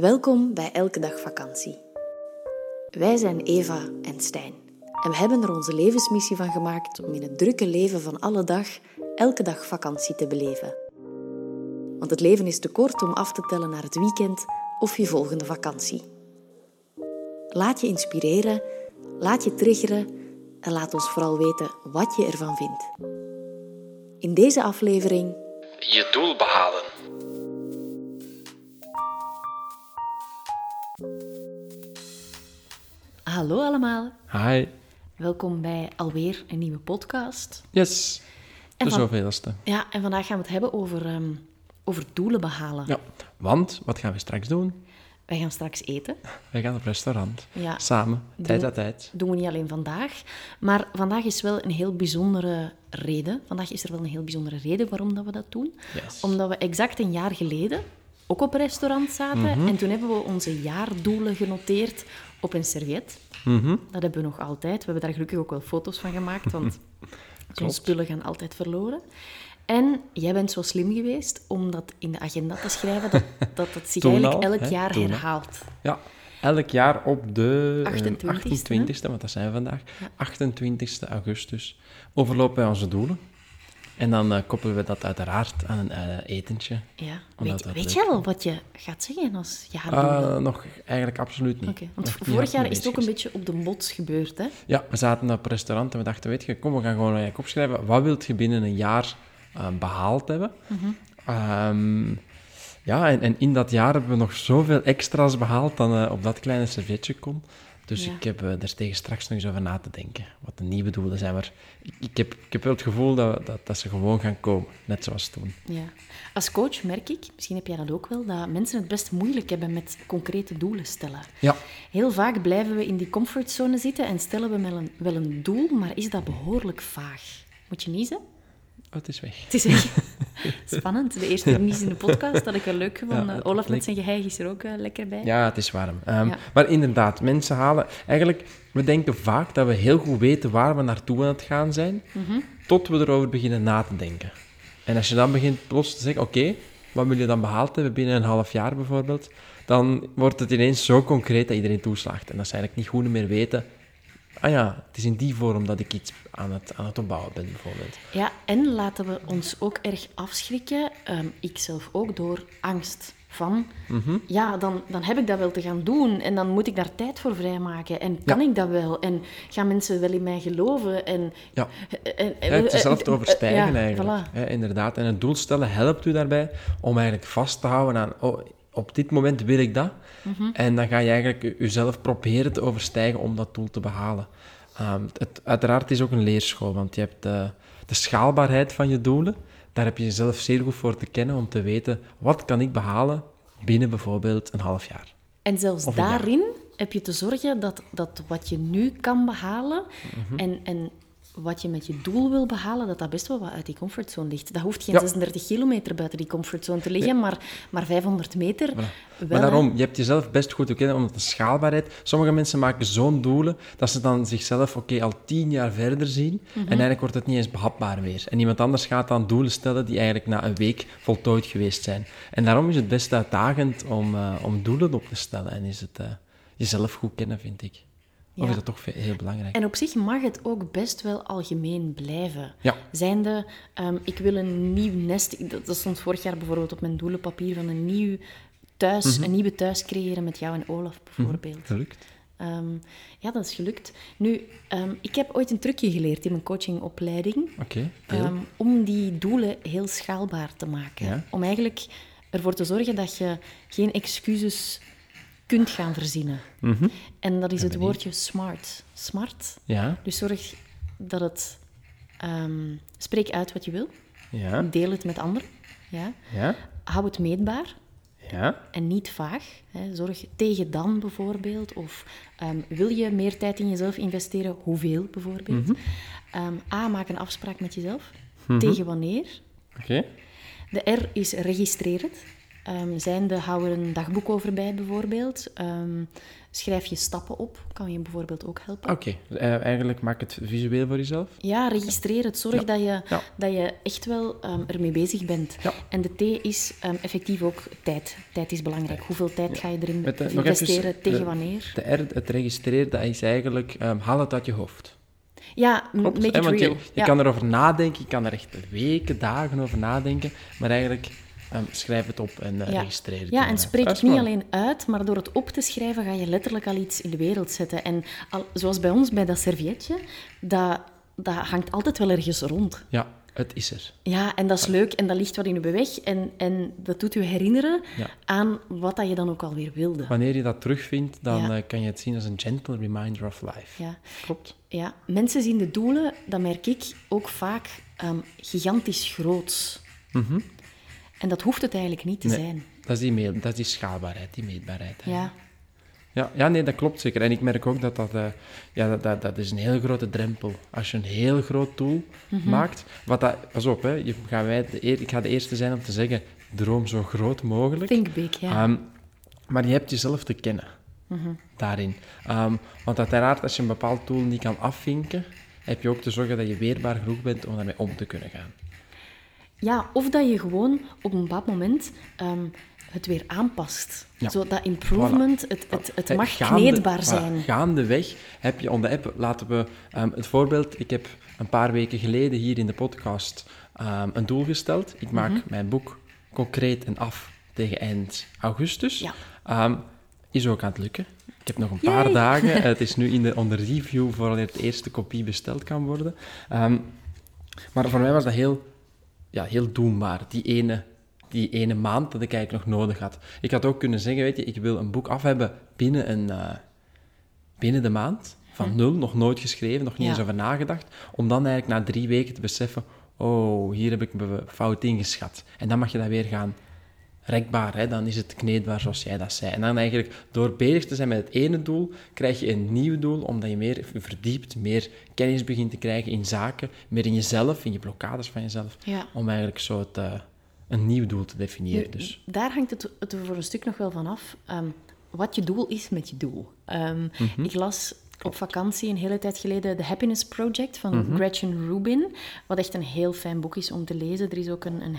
Welkom bij Elke Dag Vakantie. Wij zijn Eva en Stijn en we hebben er onze levensmissie van gemaakt om in het drukke leven van alle dag elke dag vakantie te beleven. Want het leven is te kort om af te tellen naar het weekend of je volgende vakantie. Laat je inspireren, laat je triggeren en laat ons vooral weten wat je ervan vindt. In deze aflevering je doel behalen. Hallo allemaal, Hi. welkom bij alweer een nieuwe podcast. Yes. En De van- zoveelste. Ja, en vandaag gaan we het hebben over, ehm, over doelen behalen. Ja, want wat gaan we straks doen? Wij gaan straks eten. Wij gaan op restaurant. Ja. Samen, tijd Doen- aan tijd. doen we niet alleen vandaag. Maar vandaag is wel een heel bijzondere reden. Vandaag is er wel een heel bijzondere reden waarom dat we dat doen. Yes. Omdat we exact een jaar geleden ook op restaurant zaten. Mhm. En toen hebben we onze jaardoelen genoteerd op een servet. Mhm. Dat hebben we nog altijd. We hebben daar gelukkig ook wel foto's van gemaakt, want zo'n spullen gaan altijd verloren. En jij bent zo slim geweest om dat in de agenda te schrijven, dat dat, het zich eigenlijk al, elk hè? jaar herhaalt. Ja, elk jaar op de eh, 28e, 28e, want dat zijn we vandaag, 28e augustus, overlopen wij onze doelen. En dan eh, koppelen we dat uiteraard aan een eh, etentje. Ja. Weet, weet je al wat je gaat zeggen als jaardoelen? Ah, nog eigenlijk absoluut niet. Want niet vorig jaar is het ook een beetje op de bots gebeurd, hè? Ja, we zaten op een restaurant en we dachten, weet je, kom, we gaan gewoon eigenlijk opschrijven. Wat wilt je binnen een jaar eh, behaald hebben? Ehm, ja, en, en in dat jaar hebben we nog zoveel extra's behaald dan op dat kleine servetje kon. Dus Ja. ik heb er tegen straks nog eens over na te denken. Wat de nieuwe doelen zijn. Maar ik, ik, heb, ik heb wel het gevoel dat, dat, dat ze gewoon gaan komen. Net zoals toen. Ja. Als coach merk ik, misschien heb jij dat ook wel, dat mensen het best moeilijk hebben met concrete doelen stellen. Ja. Heel vaak blijven we in die comfortzone zitten en stellen we wel een, wel een doel, maar is dat behoorlijk vaag. Moet je niezen? Oh, het is weg. Het is echt spannend. De eerste nieuws in de podcast had ik wel leuk gevonden. Ja, Olaf met zijn geheig is er ook eh, lekker bij. Ja, het is warm. Ja. Maar inderdaad, mensen halen... Eigenlijk, we denken vaak dat we heel goed weten waar we naartoe aan het gaan zijn, Mhm. tot we erover beginnen na te denken. En als je dan begint plots te zeggen, oké, wat wil je dan behaald hebben binnen een half jaar bijvoorbeeld, dan wordt het ineens zo concreet dat iedereen toeslaagt. En dat ze eigenlijk niet goed meer weten, ah ja, het is in die vorm dat ik iets aan het, aan het opbouwen ben, bijvoorbeeld. Ja, en laten we ons ook erg afschrikken, ehm, ik zelf ook, door angst. Van, Mhm. ja, dan, dan heb ik dat wel te gaan doen en dan moet ik daar tijd voor vrijmaken. En kan Ja. ik dat wel? En gaan mensen wel in mij geloven? En, Ja. en, en- Ja, het is zelf te overstijgen ja, eigenlijk. voilà. Ja, inderdaad. En het doel stellen helpt u daarbij om eigenlijk vast te houden aan, oh, op dit moment wil ik dat. Mhm. En dan ga je eigenlijk jezelf proberen te overstijgen om dat doel te behalen. Ehm, het, uiteraard is ook een leerschool, want je hebt de, de schaalbaarheid van je doelen. Daar heb je jezelf zeer goed voor te kennen om te weten, wat kan ik behalen binnen bijvoorbeeld een half jaar. En zelfs jaar. daarin heb je te zorgen dat, dat wat je nu kan behalen Mhm. en, en wat je met je doel wil behalen, dat dat best wel wat uit die comfortzone ligt. Dat hoeft geen Ja. 36 kilometer buiten die comfortzone te liggen, maar, maar 500 meter. wel, Maar daarom, je hebt jezelf best goed te kennen, omdat de schaalbaarheid... Sommige mensen maken zo'n doelen, dat ze dan zichzelf oké, al tien jaar verder zien, Mhm. en eigenlijk wordt het niet eens behapbaar meer. En iemand anders gaat dan doelen stellen die eigenlijk na een week voltooid geweest zijn. En daarom is het best uitdagend om, eh, om doelen op te stellen, en is het eh, jezelf goed kennen, vind ik. Of Ja. is dat toch heel belangrijk? En op zich mag het ook best wel algemeen blijven. Ja. Zijnde, ehm, ik wil een nieuw nest. Dat, stond vorig jaar bijvoorbeeld op mijn doelenpapier van een nieuw thuis, Mhm. een nieuwe thuis creëren met jou en Olaf bijvoorbeeld. Gelukt. Ehm, ja, dat is gelukt. Nu, ehm, ik heb ooit een trucje geleerd in mijn coachingopleiding. Oké, ehm, om die doelen heel schaalbaar te maken. Ja. Om eigenlijk ervoor te zorgen dat je geen excuses kunt gaan verzinnen. Mhm. En dat is het benieuwd. woordje smart. Smart. Ja, Dus zorg dat het... ehm, spreek uit wat je wil. ja, Deel het met anderen. Ja. ja, Hou het meetbaar ja. en niet vaag. Hè. Zorg tegen dan bijvoorbeeld. Of ehm, wil je meer tijd in jezelf investeren? Hoeveel bijvoorbeeld? Mhm. Ehm, A, maak een afspraak met jezelf. Tegen wanneer? Oké. De R is registreer het. Um, zijnde, hou er een dagboek over bij bijvoorbeeld. Um, schrijf je stappen op, kan je bijvoorbeeld ook helpen. Oké, okay. uh, eigenlijk maak het visueel voor jezelf. Ja, registreer het. Zorg ja. Dat, je, ja. dat je echt wel um, ermee bezig bent. Ja. En de T is effectief ook tijd. Tijd is belangrijk. Hoeveel tijd ga je erin Met, uh, investeren, even, tegen de, wanneer? De R, het registreren, dat is eigenlijk, haal het uit je hoofd. Ja, Klopt, make it want real. Je, je kan erover nadenken, je kan er echt weken, dagen over nadenken, maar eigenlijk um, schrijf het op en uh, ja. registreer het. Ja, en spreek het niet alleen uit, maar door het op te schrijven ga je letterlijk al iets in de wereld zetten. En al, zoals bij ons, bij dat servietje, dat, dat hangt altijd wel ergens rond. Ja, het is er. Ja, en dat is leuk en dat ligt wat in je weg en, en dat doet je herinneren ja. aan wat dat je dan ook alweer wilde. Wanneer je dat terugvindt, dan ja. uh, kan je het zien als een gentle reminder of life. Ja. Klopt. Ja, mensen zien de doelen, dat merk ik, ook vaak um, gigantisch groots. Mm -hmm. En dat hoeft het eigenlijk niet te nee, zijn. Dat is, die dat is die schaalbaarheid, die meetbaarheid. Ja. Ja, ja, nee, dat klopt zeker. En ik merk ook dat dat, uh, ja, dat, dat, dat is een heel grote drempel. Als je een heel groot doel mm -hmm. maakt, wat dat, pas op, hè, je, gaan wij de, ik ga de eerste zijn om te zeggen, droom zo groot mogelijk. Think big, ja. Um, maar je hebt jezelf te kennen mm -hmm. daarin. Um, want uiteraard, als je een bepaald doel niet kan afvinken, heb je ook te zorgen dat je weerbaar genoeg bent om daarmee om te kunnen gaan. Ja, of dat je gewoon op een bepaald moment um, het weer aanpast. Ja. Zo dat improvement, voilà. het, het, het mag gaande, kneedbaar zijn. Voilà. Gaandeweg heb je onder app, laten we um, het voorbeeld, ik heb een paar weken geleden hier in de podcast um, een doel gesteld. Ik maak mm -hmm. mijn boek concreet en af tegen eind augustus. Ja. is ook aan het lukken. Ik heb nog een paar Yay. dagen. Het is nu in de, onder review voor het eerste kopie besteld kan worden. maar voor mij was dat heel ja, heel doenbaar, die ene, die ene maand dat ik eigenlijk nog nodig had. Ik had ook kunnen zeggen, weet je, ik wil een boek af hebben binnen, een, uh, binnen de maand, van hm. nul, nog nooit geschreven, nog niet Ja. eens over nagedacht, om dan eigenlijk na drie weken te beseffen, oh, hier heb ik me fout ingeschat. En dan mag je dat weer gaan rekbaar, hè? dan is het kneedbaar zoals jij dat zei. En dan eigenlijk, door bezig te zijn met het ene doel, krijg je een nieuw doel, omdat je meer verdiept, meer kennis begint te krijgen in zaken, meer in jezelf, in je blokkades van jezelf, Ja. om eigenlijk zo het, uh, een nieuw doel te definiëren. Dus. Daar hangt het, het voor een stuk nog wel van af um, wat je doel is met je doel. Um, Mhm. mm -hmm. Ik las op vakantie een hele tijd geleden The Happiness Project van Mhm. mm -hmm. Gretchen Rubin, wat echt een heel fijn boek is om te lezen. Er is ook een, een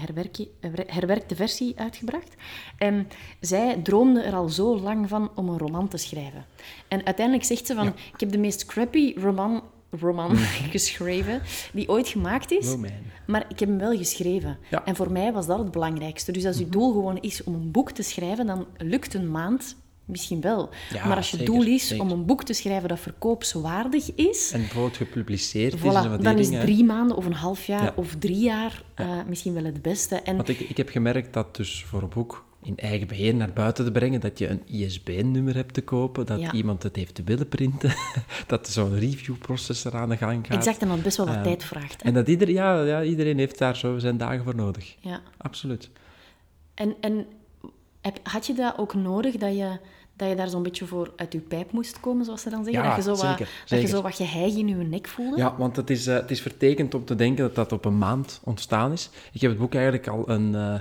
herwerkte versie uitgebracht. En zij droomde er al zo lang van om een roman te schrijven. En uiteindelijk zegt ze van, ja. ik heb de meest crappy roman roman geschreven die ooit gemaakt is, oh maar ik heb hem wel geschreven. Ja. En voor mij was dat het belangrijkste. Dus als je doel gewoon is om een boek te schrijven, dan lukt een maand misschien wel. Ja, maar als je zeker, doel is zeker. om een boek te schrijven dat verkoopswaardig is, en bijvoorbeeld gepubliceerd voilà, is, en wat dan is drie maanden of een half jaar ja. of drie jaar uh, misschien wel het beste. En Want ik, ik heb gemerkt dat dus voor een boek in eigen beheer naar buiten te brengen, dat je een ISBN-nummer hebt te kopen, dat ja. iemand het heeft te willen printen, dat zo'n reviewproces eraan de gang gaat. Exact, en dat best wel wat uh, tijd vraagt. Hè? En dat ieder, ja, ja, iedereen heeft daar zo zijn dagen voor nodig. Ja. Absoluut. En, en heb, had je dat ook nodig, dat je, dat je daar zo'n beetje voor uit je pijp moest komen, zoals ze dan zeggen? Ja, dat, je zo zeker, wat, zeker. dat je zo wat geheig in je nek voelde? Ja, want het is, uh, het is vertekend om te denken dat dat op een maand ontstaan is. Ik heb het boek eigenlijk al een... Uh,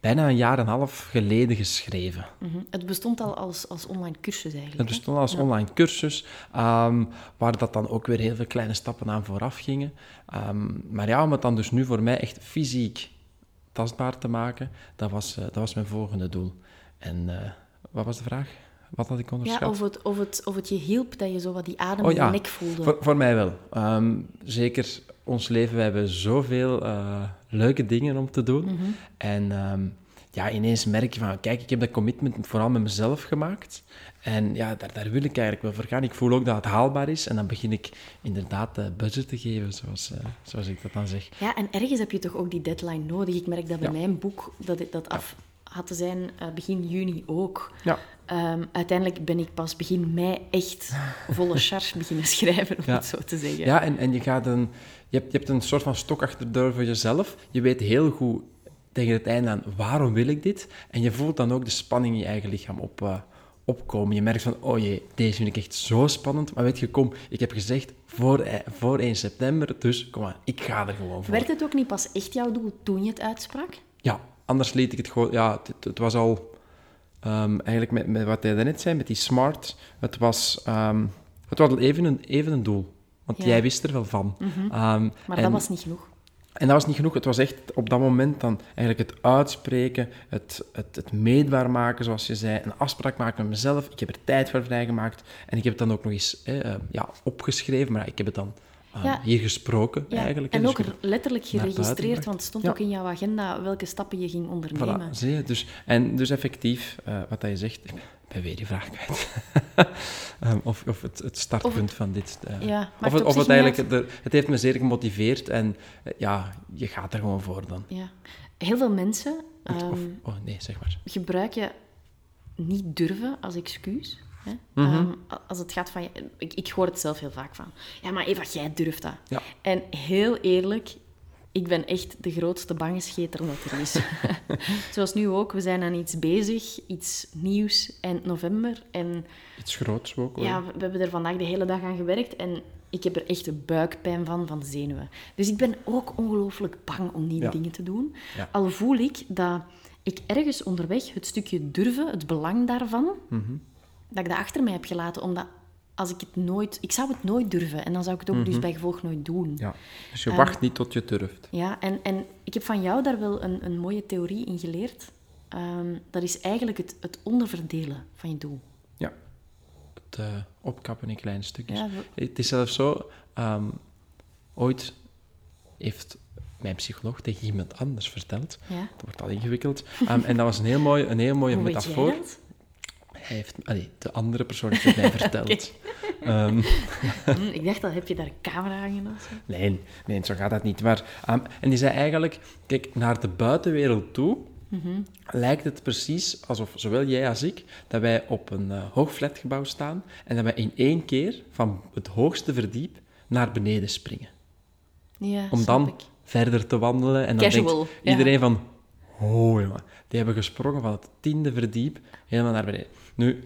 bijna een jaar en een half geleden geschreven. Mm -hmm. Het bestond al als, als online cursus eigenlijk. Het bestond als ja. online cursus, um, waar dat dan ook weer heel veel kleine stappen aan vooraf gingen. Um, maar ja, om het dan dus nu voor mij echt fysiek tastbaar te maken, dat was, uh, dat was mijn volgende doel. En wat was de vraag? Wat had ik onderschat? Ja, of het, of, het, of het je hielp dat je zo wat die adem oh, in ja. je nek voelde. Voor, voor mij wel. Um, zeker ons leven, we hebben zoveel uh, leuke dingen om te doen. Mm -hmm. En um, ja, ineens merk je van, kijk, ik heb dat commitment vooral met mezelf gemaakt. En ja, daar, daar wil ik eigenlijk wel voor gaan. Ik voel ook dat het haalbaar is. En dan begin ik inderdaad uh, budget te geven, zoals, uh, zoals ik dat dan zeg. Ja, en ergens heb je toch ook die deadline nodig. Ik merk dat bij ja. mijn boek, dat dat af had te zijn begin juni ook. Ja. Um, uiteindelijk ben ik pas begin mei echt volle charge beginnen schrijven, om ja. het zo te zeggen. Ja, en, en je, gaat een, je, hebt, je hebt een soort van stok achter de deur voor jezelf. Je weet heel goed tegen het einde aan waarom wil ik dit. En je voelt dan ook de spanning in je eigen lichaam op, uh, opkomen. Je merkt van, oh jee, deze vind ik echt zo spannend. Maar weet je, kom, ik heb gezegd voor, voor 1 september, dus kom maar, ik ga er gewoon voor. Werd het ook niet pas echt jouw doel toen je het uitsprak? Ja, anders liet ik het gewoon... Ja, het, het was al... ehm, eigenlijk met, met wat hij net zei, met die smart, het was, ehm, het was even een, even een doel. Want Ja. jij wist er wel van. Ehm, Maar en- dat was niet genoeg. en dat was niet genoeg. Het was echt op dat moment dan eigenlijk het uitspreken, het, het, het meetbaar maken, zoals je zei, een afspraak maken met mezelf. Ik heb er tijd voor vrijgemaakt en ik heb het dan ook nog eens eh, ja, opgeschreven, maar ik heb het dan Ja. hier gesproken Ja, eigenlijk. en Dus ook er letterlijk geregistreerd, want het stond Ja. ook in jouw agenda welke stappen je ging ondernemen. Voilà, zie je. Dus, en dus effectief, eh, wat dat je zegt, ik ben weer die vraag kwijt. Ehm, of, of het, het startpunt van dit. Ja, maakt of het, of het eigenlijk, de- het heeft me zeer gemotiveerd en eh, ja, je gaat er gewoon voor dan. Ja. Heel veel mensen Of- ehm, of, oh nee, zeg maar. gebruiken niet durven als excuus. Hè? Mhm. Ehm, als het gaat van... Ik, ik hoor het zelf heel vaak van... Ja, maar Eva, jij durft dat. Ja. En heel eerlijk, ik ben echt de grootste bangescheter dat er is. Zoals nu ook, we zijn aan iets bezig, iets nieuws eind november. En Iets groots ook. hoor. ja, we we hebben er vandaag de hele dag aan gewerkt en ik heb er echt een buikpijn van, van zenuwen. Dus ik ben ook ongelooflijk bang om nieuwe Ja. dingen te doen. Ja. Al voel ik dat ik ergens onderweg het stukje durven, het belang daarvan, Mhm. Dat ik dat achter mij heb gelaten, omdat als ik het nooit... Ik zou het nooit durven en dan zou ik het ook dus bij gevolg nooit doen. Mhm. Ja. Dus je wacht niet tot je durft. Ja, en, en ik heb van jou daar wel een, een mooie theorie in geleerd. Ehm, dat is eigenlijk het, het onderverdelen van je doel. Ja. Het eh, opkappen in kleine stukjes. Ja, we- Het is zelfs zo, ehm, ooit heeft mijn psycholoog tegen iemand anders verteld. ja. Dat wordt al ingewikkeld. Ehm, en dat was een heel, mooi, een heel mooie Hoe weet metafoor. jij dat? Hij heeft, allee, de andere persoon heeft het mij verteld. Ehm, Hm, ik dacht, dat heb je daar een camera aan zo? nee, nee, zo gaat dat niet. Maar, ehm, en die zei eigenlijk, kijk, naar de buitenwereld toe lijkt het precies alsof zowel jij als ik, dat wij op een eh, hoog flatgebouw staan en dat wij in één keer van het hoogste verdiep naar beneden springen. Ja, Om dan ik. verder te wandelen. En dan Casual, denkt ja. iedereen van... Oh, jongen. Die hebben gesprongen van het tiende verdiep helemaal naar beneden. Nu...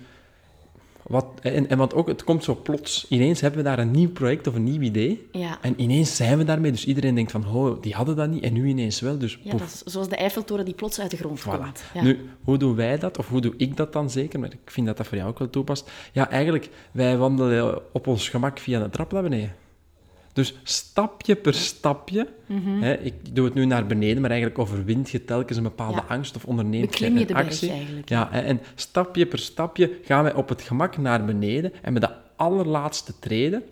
Wat, en, en want ook, het komt zo plots. Ineens hebben we daar een nieuw project of een nieuw idee. Ja, En ineens zijn we daarmee. Dus iedereen denkt van, oh, die hadden dat niet. En nu ineens wel. Dus ja dat is zoals de Eiffeltoren die plots uit de grond Voilà. komt. Ja. Nu, hoe doen wij dat? Of hoe doe ik dat dan zeker? Maar ik vind dat dat voor jou ook wel toepast. Ja, eigenlijk, wij wandelen op ons gemak via de trap naar beneden. Dus stapje per stapje, Mhm. hè, ik doe het nu naar beneden, maar eigenlijk overwint je telkens een bepaalde Ja. angst of onderneemt je een actie. eigenlijk, Ja, hè, en stapje per stapje gaan wij op het gemak naar beneden. En met de allerlaatste treden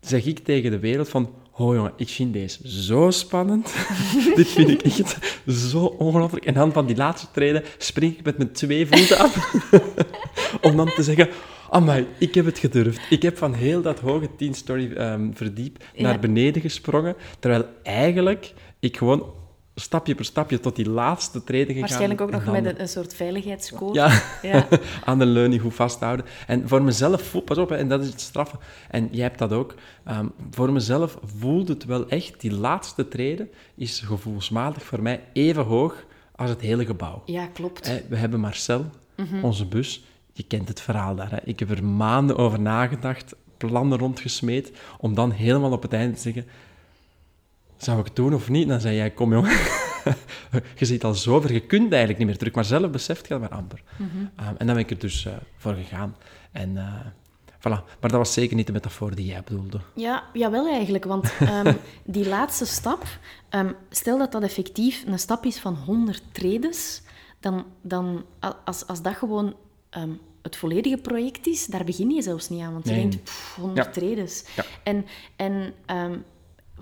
zeg ik tegen de wereld van... Oh jongen, ik vind deze zo spannend. Dit vind ik echt zo ongelooflijk. En dan van die laatste treden spring ik met mijn twee voeten af. om dan te zeggen... Amai, ik heb het gedurfd. Ik heb van heel dat hoge 10-story ehm, verdiep Ja. naar beneden gesprongen. Terwijl eigenlijk ik gewoon stapje per stapje tot die laatste treden gegaan Waarschijnlijk ook nog dan- met een, een soort veiligheidscode. Ja, Ja. aan de leuning goed vasthouden. En voor mezelf, pas op, hè, en dat is het straffen. En jij hebt dat ook. ehm, voor mezelf voelde het wel echt, die laatste treden is gevoelsmatig voor mij even hoog als het hele gebouw. Ja, klopt. Hè, we hebben Marcel, Mhm. onze bus. Je kent het verhaal daar. Hè. Ik heb er maanden over nagedacht, plannen rondgesmeed, om dan helemaal op het einde te zeggen... Zou ik het doen of niet? Dan zei jij, kom jongen. je zit al zo ver, je kunt eigenlijk niet meer terug. Maar zelf beseft je dat maar amper. Mhm. Um, en dan ben ik er dus eh, voor gegaan. En eh, voilà. Maar dat was zeker niet de metafoor die jij bedoelde. Ja, jawel eigenlijk. Want ehm, die laatste stap, ehm, stel dat dat effectief een stap is van 100 tredes, dan, dan als, als dat gewoon ehm, het volledige project is, daar begin je zelfs niet aan. Want je Nee. denkt, pff, 100 Ja. tredes. Ja. En, en ehm,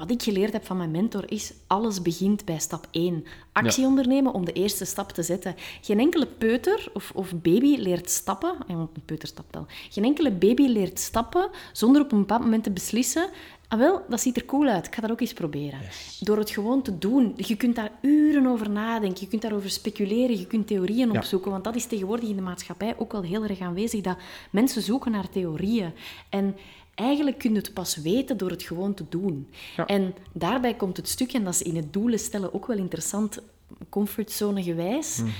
wat ik geleerd heb van mijn mentor is, alles begint bij stap 1. Actie ondernemen om de eerste stap te zetten. Geen enkele peuter of, of baby leert stappen, en want een peuter stapt al, geen enkele baby leert stappen zonder op een bepaald moment te beslissen, ah wel, dat ziet er cool uit, ik ga dat ook eens proberen. Door het gewoon te doen. Je kunt daar uren over nadenken, je kunt daarover speculeren, je kunt theorieën Ja. opzoeken, want dat is tegenwoordig in de maatschappij ook wel heel erg aanwezig, dat mensen zoeken naar theorieën. En eigenlijk kun je het pas weten door het gewoon te doen. Ja. En daarbij komt het stukje, en dat is in het doelen stellen ook wel interessant, comfortzone gewijs, Mhm.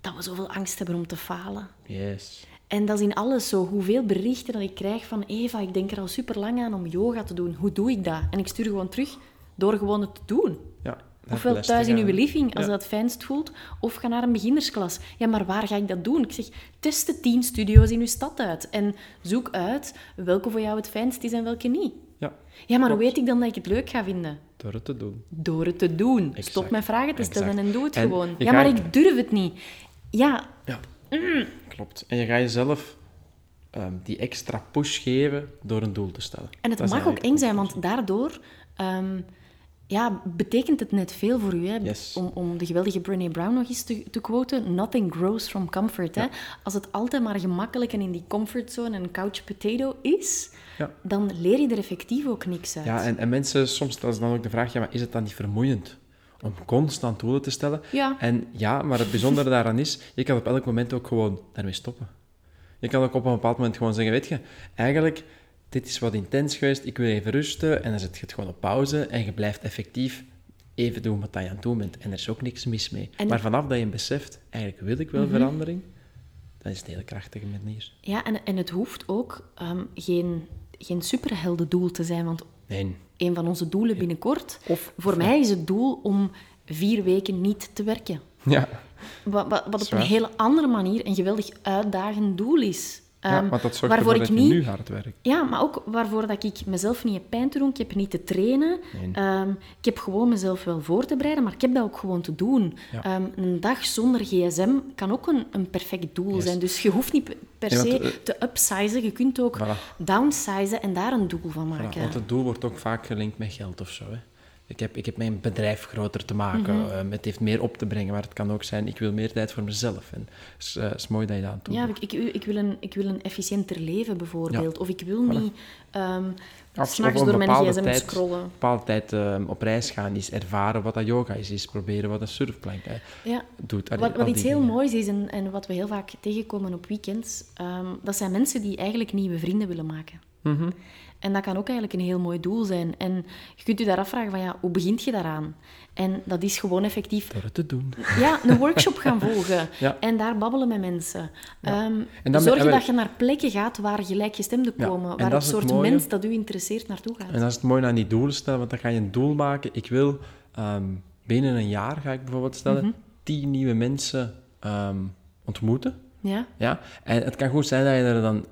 dat we zoveel angst hebben om te falen. Yes. En dat is in alles zo. Hoeveel berichten dat ik krijg van Eva, ik denk er al super lang aan om yoga te doen. Hoe doe ik dat? En ik stuur gewoon terug door gewoon het te doen. Ja. Ofwel thuis in uw living, als Ja. dat het fijnst voelt, of ga naar een beginnersklas. Ja, maar waar ga ik dat doen? Ik zeg, test de tien studio's in uw stad uit en zoek uit welke voor jou het fijnst is en welke niet. Ja, Ja, maar hoe weet ik dan dat ik het leuk ga vinden? door het te doen. Door het te doen. Exact. Stop met vragen te stellen Exact. en doe het En gewoon. Ja, maar ik durf het niet. Ja, Ja, klopt. En je gaat jezelf ehm, die extra push geven door een doel te stellen. En het Dat mag ook eng zijn, want daardoor ehm, ja, betekent het net veel voor u. Hè? Yes. Om, om de geweldige Brené Brown nog eens te, te quoten. Nothing grows from comfort. Hè? Als het altijd maar gemakkelijk en in die comfortzone en couch potato is, Ja. dan leer je er effectief ook niks uit. Ja, en, en mensen, soms stellen ze dan ook de vraag, ja, maar is het dan niet vermoeiend om constant doelen te stellen? Ja. En ja, maar het bijzondere daaraan is, je kan op elk moment ook gewoon daarmee stoppen. Je kan ook op een bepaald moment gewoon zeggen, weet je, eigenlijk, dit is wat intens geweest, ik wil even rusten, en dan zet je het gewoon op pauze, en je blijft effectief even doen wat je aan het doen bent. En er is ook niks mis mee. En- Maar vanaf dat je beseft, eigenlijk wil ik wel verandering, dan is het een hele krachtige manier. Ja, en, en het hoeft ook ehm, geen, geen superheldendoel te zijn, want Nee, een van onze doelen binnenkort, Of- voor mij is het doel om vier weken niet te werken. ja, Wat, wat, wat op een hele andere manier een geweldig uitdagend doel is. Ja Ehm, want dat zorgt waarvoor ervoor ik dat je niet, nu hard werkt. Ja, maar ook waarvoor dat ik mezelf niet heb pijn te doen. Ik heb niet te trainen. Nee. Ehm, ik heb gewoon mezelf wel voor te bereiden, maar ik heb dat ook gewoon te doen. Ja. Ehm, een dag zonder gsm kan ook een, een perfect doel Yes. zijn. Dus je hoeft niet pe- per Nee, want, se eh, te upsizen. Je kunt ook Voilà. downsizen en daar een doel van Voilà, maken. want het doel wordt ook vaak gelinkt met geld of zo. Hè. Ik, heb, ik heb mijn bedrijf groter te maken, eh, het heeft meer op te brengen, maar het kan ook zijn, ik wil meer tijd voor mezelf. En het is, eh, is mooi dat je dat aan het doen Ja, ik, ik, ik, wil een, ik wil een efficiënter leven, bijvoorbeeld. Of ik wil Voilà. niet ehm Of- s'nachts door mijn gsm tijd- scrollen. Een bepaalde tijd eh, op reis gaan is ervaren wat dat yoga is, is proberen wat een surfplank Ja. doet. Allee, Wat, wat iets heel dingen. moois is en, en wat we heel vaak tegenkomen op weekends, ehm, dat zijn mensen die eigenlijk nieuwe vrienden willen maken. Mhm. En dat kan ook eigenlijk een heel mooi doel zijn. En je kunt je daar afvragen van ja, hoe begint je daaraan? En dat is gewoon effectief Door het te doen. ja, een workshop gaan volgen Ja. en daar babbelen met mensen. Ehm, En dan- zorgen en dat je naar plekken gaat waar gelijkgestemden Ja, komen, en waar het soort mooie. mens dat u interesseert naartoe gaat. En dat is het mooie aan die doelen stellen, want dan ga je een doel maken. Ik wil ehm, binnen een jaar, ga ik bijvoorbeeld stellen, Mhm. tien nieuwe mensen ehm, ontmoeten. Ja? Ja? En het kan goed zijn dat je er dan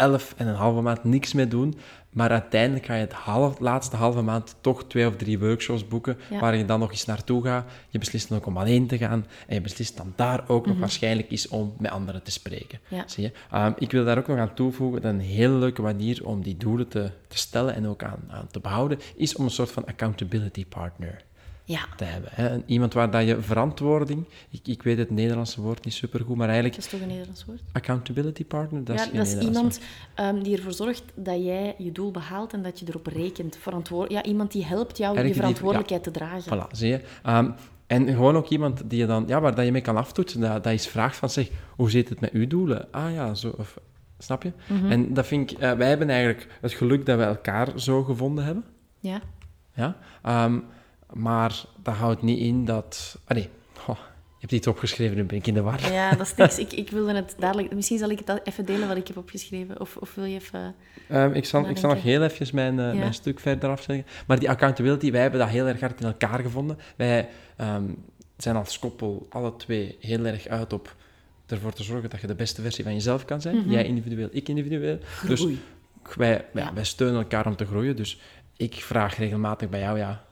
elf en een halve maand niks mee doet, maar uiteindelijk ga je het half, laatste halve maand toch twee of drie workshops boeken, Ja. waar je dan nog eens naartoe gaat. Je beslist dan ook om alleen te gaan en je beslist dan daar ook nog waarschijnlijk is om met anderen te spreken. Mhm. Ja. Zie je? Ehm, ik wil daar ook nog aan toevoegen dat een hele leuke manier om die doelen te, te stellen en ook aan, aan te behouden, is om een soort van accountability partner Ja, te hebben. Hè? Iemand waar dat je verantwoording, ik, ik weet het Nederlandse woord niet supergoed, maar eigenlijk dat is toch een Nederlands woord? accountability partner, dat ja, is geen dat is Nederlands iemand ehm, die ervoor zorgt dat jij je doel behaalt en dat je erop rekent. Verantwoord ja, iemand die helpt jou je Eigenlijk die- verantwoordelijkheid te dragen. Voilà, zie je. Ehm, en gewoon ook iemand die je dan, ja, waar dat je mee kan aftoetsen, dat, dat is vraagt van, zeg, hoe zit het met uw doelen? Ah ja, zo, of, snap je? Mhm. En dat vind ik, eh, wij hebben eigenlijk het geluk dat we elkaar zo gevonden hebben. Ja? Ja? Ehm, maar dat houdt niet in dat, ah nee, je hebt iets opgeschreven, nu ben ik in de war. ja, dat is niks. Ik, ik wilde het dadelijk... Misschien zal ik het even delen wat ik heb opgeschreven. Of, of wil je even... Ehm, ik, zal, ik zal nog heel even mijn, eh, Ja. mijn stuk verder afzeggen. Maar die accountability, wij hebben dat heel erg hard in elkaar gevonden. Wij ehm, zijn als koppel alle twee heel erg uit op ervoor te zorgen dat je de beste versie van jezelf kan zijn. Jij individueel, ik individueel. Dus Groei. wij, ja, Ja. wij steunen elkaar om te groeien. Dus ik vraag regelmatig bij jou, ja,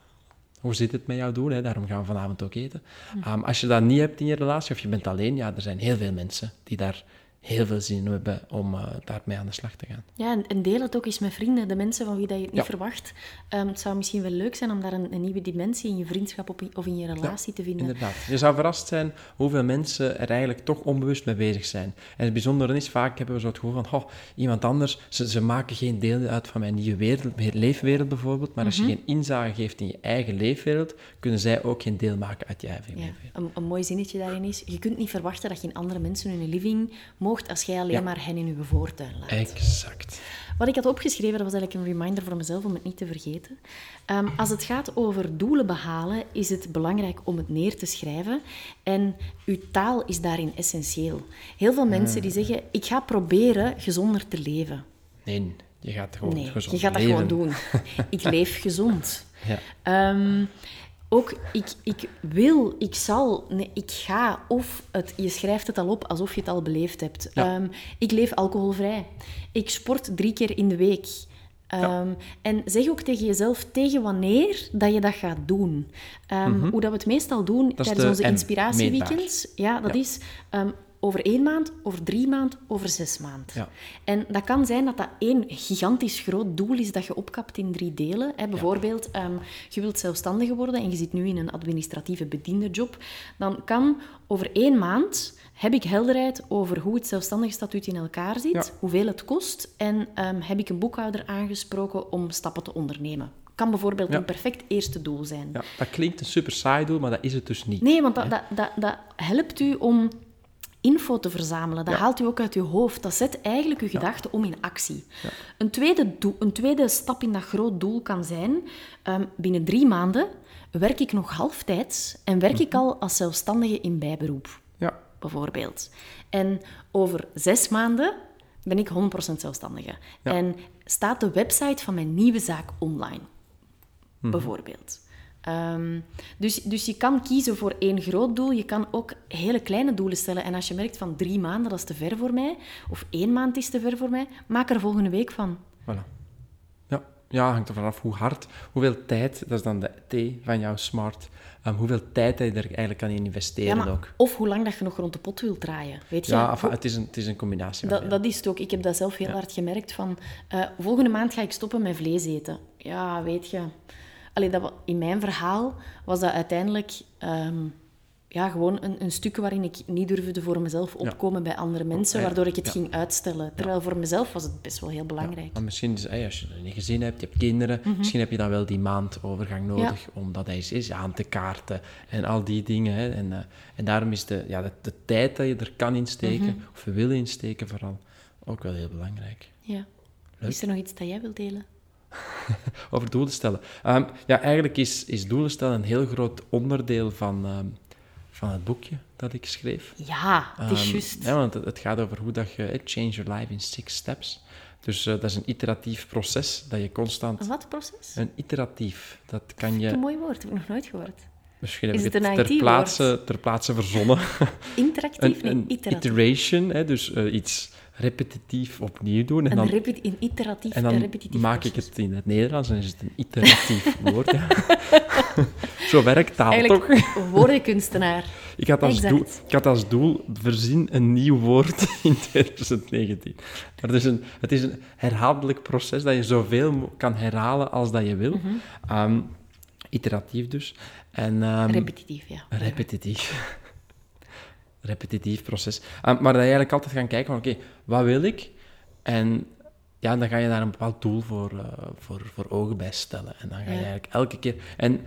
hoe zit het met jouw doel? Hè? Daarom gaan we vanavond ook eten. Ehm, als je dat niet hebt in je relatie of je bent alleen, ja, er zijn heel veel mensen die daar heel veel zin in hebben om eh, daarmee aan de slag te gaan. Ja, en, en deel het ook eens met vrienden, de mensen van wie dat je het niet Ja. verwacht. Ehm, het zou misschien wel leuk zijn om daar een, een nieuwe dimensie in je vriendschap op, of in je relatie te vinden. Inderdaad. Je zou verrast zijn hoeveel mensen er eigenlijk toch onbewust mee bezig zijn. En het bijzondere is, vaak hebben we zo het gevoel van, oh, iemand anders, ze, ze maken geen deel uit van mijn nieuwe wereld, meer leefwereld bijvoorbeeld, maar als Mhm. je geen inzage geeft in je eigen leefwereld, kunnen zij ook geen deel maken uit je eigen Ja, leefwereld. een, een mooi zinnetje daarin is, je kunt niet verwachten dat je in andere mensen je living moogt als jij alleen Ja. maar hen in je voortuin laat. Exact. Wat ik had opgeschreven, dat was eigenlijk een reminder voor mezelf om het niet te vergeten. Ehm, als het gaat over doelen behalen, is het belangrijk om het neer te schrijven. En uw taal is daarin essentieel. Heel veel mensen die zeggen, ik ga proberen gezonder te leven. Nee, je gaat gewoon Nee, gezond je gaat dat leven. gewoon doen. Ik leef gezond. Ja. Ehm, ook ik, ik wil, ik zal, nee, ik ga. Of het, je schrijft het al op alsof je het al beleefd hebt. Ja. Ehm, ik leef alcoholvrij. Ik sport drie keer in de week. Ehm, En zeg ook tegen jezelf tegen wanneer dat je dat gaat doen. Ehm, Hoe dat we het meestal doen Mhm. tijdens de onze inspiratieweekends. Ja, dat Ja. is over één maand, over drie maand, over zes maand. Ja. En dat kan zijn dat dat één gigantisch groot doel is dat je opkapt in drie delen. Hè. Bijvoorbeeld, ehm, je wilt zelfstandige worden en je zit nu in een administratieve bediendenjob. Dan kan over één maand heb ik helderheid over hoe het zelfstandige statuut in elkaar zit, Ja. hoeveel het kost en ehm, heb ik een boekhouder aangesproken om stappen te ondernemen. Kan bijvoorbeeld Ja. een perfect eerste doel zijn. Ja, dat klinkt een super saai doel, maar dat is het dus niet. Nee, want dat, dat, dat, dat helpt u om info te verzamelen. Dat Ja. haalt u ook uit uw hoofd. Dat zet eigenlijk uw gedachten om in actie. Een, tweede doel, een tweede stap in dat groot doel kan zijn... ehm, binnen drie maanden werk ik nog halftijds en werk Mhm. ik al als zelfstandige in bijberoep, Ja, bijvoorbeeld. En over zes maanden ben ik 100% zelfstandige. En staat de website van mijn nieuwe zaak online Mhm. bijvoorbeeld. Ehm, dus, dus je kan kiezen voor één groot doel. Je kan ook hele kleine doelen stellen. En als je merkt van drie maanden, dat is te ver voor mij, of één maand is te ver voor mij, maak er volgende week van. voilà. Ja, ja hangt er vanaf hoe hard, hoeveel tijd, dat is dan de T van jouw smart, ehm, hoeveel tijd je er eigenlijk kan in investeren Ja, maar- ook. Of hoe lang dat je nog rond de pot wilt draaien. Weet je? Ja, enfin, het, is een, het is een combinatie. dat, dat is het ook. Ik heb dat zelf heel hard gemerkt. Van, eh, volgende maand ga ik stoppen met vlees eten. Ja, weet je. Allee, dat, in mijn verhaal was dat uiteindelijk ehm, ja, gewoon een, een stuk waarin ik niet durfde voor mezelf opkomen bij andere mensen, waardoor ik het ja. ging uitstellen. Terwijl voor mezelf was het best wel heel belangrijk. Maar misschien, is, hey, als je een gezin hebt, je hebt kinderen, misschien heb je dan wel die maand overgang nodig om dat eens is aan te kaarten en al die dingen. Hè. En, eh, en daarom is de, ja, de, de tijd dat je er kan insteken, of je wil insteken vooral, ook wel heel belangrijk. Ja. Is er nog iets dat jij wilt delen? Over doelen stellen. Ehm, ja, eigenlijk is, is doelen stellen een heel groot onderdeel van, ehm, van het boekje dat ik schreef. Ja, het is Ehm, juist. ja, want het, het gaat over hoe dat je... eh, Change your life in six steps. Dus eh, dat is een iteratief proces dat je constant... Een wat proces? Een iteratief, dat kan je... Een mooi woord, heb ik nog nooit gehoord. Misschien Is heb het ik het ter plaatse, ter plaatse verzonnen. Interactief? een Nee, een iteratief. iteration, hè, dus eh, iets repetitief opnieuw doen. En dan, een iteratief en dan repetitief maak ik het in het Nederlands en is het een iteratief woord. ja. Zo werkt taal toch? Eigenlijk woordenkunstenaar. Ik had, als Exact. doel, ik had als doel verzin een nieuw woord in 2019. Maar het is een, het is een herhaaldelijk proces dat je zoveel kan herhalen als dat je wil. Mhm. Ehm, iteratief dus. En, ehm, Repetitief, ja. repetitief. Repetitief proces. Ehm, maar dat je eigenlijk altijd gaan kijken van, oké, wat wil ik? En ja, dan ga je daar een bepaald doel voor, eh, voor, voor ogen bij stellen. En dan ga je Ja. eigenlijk elke keer... En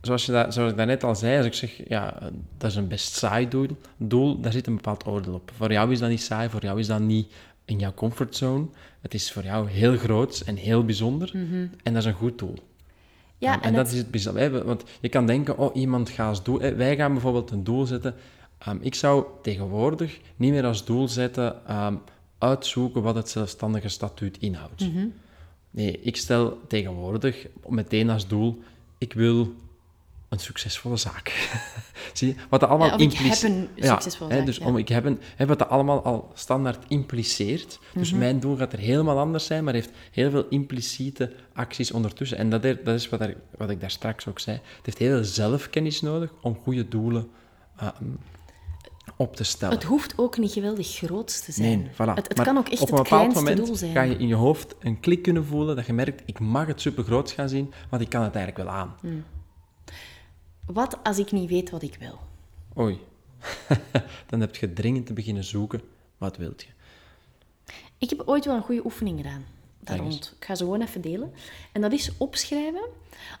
zoals, je dat, zoals ik daarnet al zei, als ik zeg, ja, dat is een best saai doel, doel, daar zit een bepaald oordeel op. Voor jou is dat niet saai, voor jou is dat niet in jouw comfortzone. Het is voor jou heel groot en heel bijzonder. En dat is een goed doel. Ja, en, en dat het- is het bijzonder. Want je kan denken, oh, iemand gaat als doel... eh, Wij gaan bijvoorbeeld een doel zetten. Ehm, ik zou tegenwoordig niet meer als doel zetten... ehm, uitzoeken wat het zelfstandige statuut inhoudt. Mhm. Nee, ik stel tegenwoordig meteen als doel... Ik wil een succesvolle zaak. Zie je? Wat dat allemaal Ja, of ik heb een succesvolle hè, zaak, Dus ja. om, ik heb een, hè, wat dat allemaal al standaard impliceert. Dus Mhm. mijn doel gaat er helemaal anders zijn, maar heeft heel veel impliciete acties ondertussen. En dat, er- dat is wat, er, wat ik daar straks ook zei. Het heeft heel veel zelfkennis nodig om goede doelen ehm, op te stellen. Het hoeft ook niet geweldig groot te zijn. Nee, voilà. Het, het Maar kan ook echt op een het bepaald kleinste moment doel zijn. ga je in je hoofd een klik kunnen voelen dat je merkt, ik mag het supergroot gaan zien, want ik kan het eigenlijk wel aan. Mm. Wat als ik niet weet wat ik wil? Oei. Dan heb je dringend te beginnen zoeken. Wat wilt je? Ik heb ooit wel een goede oefening gedaan. Daar rond. Ik ga ze gewoon even delen. En dat is opschrijven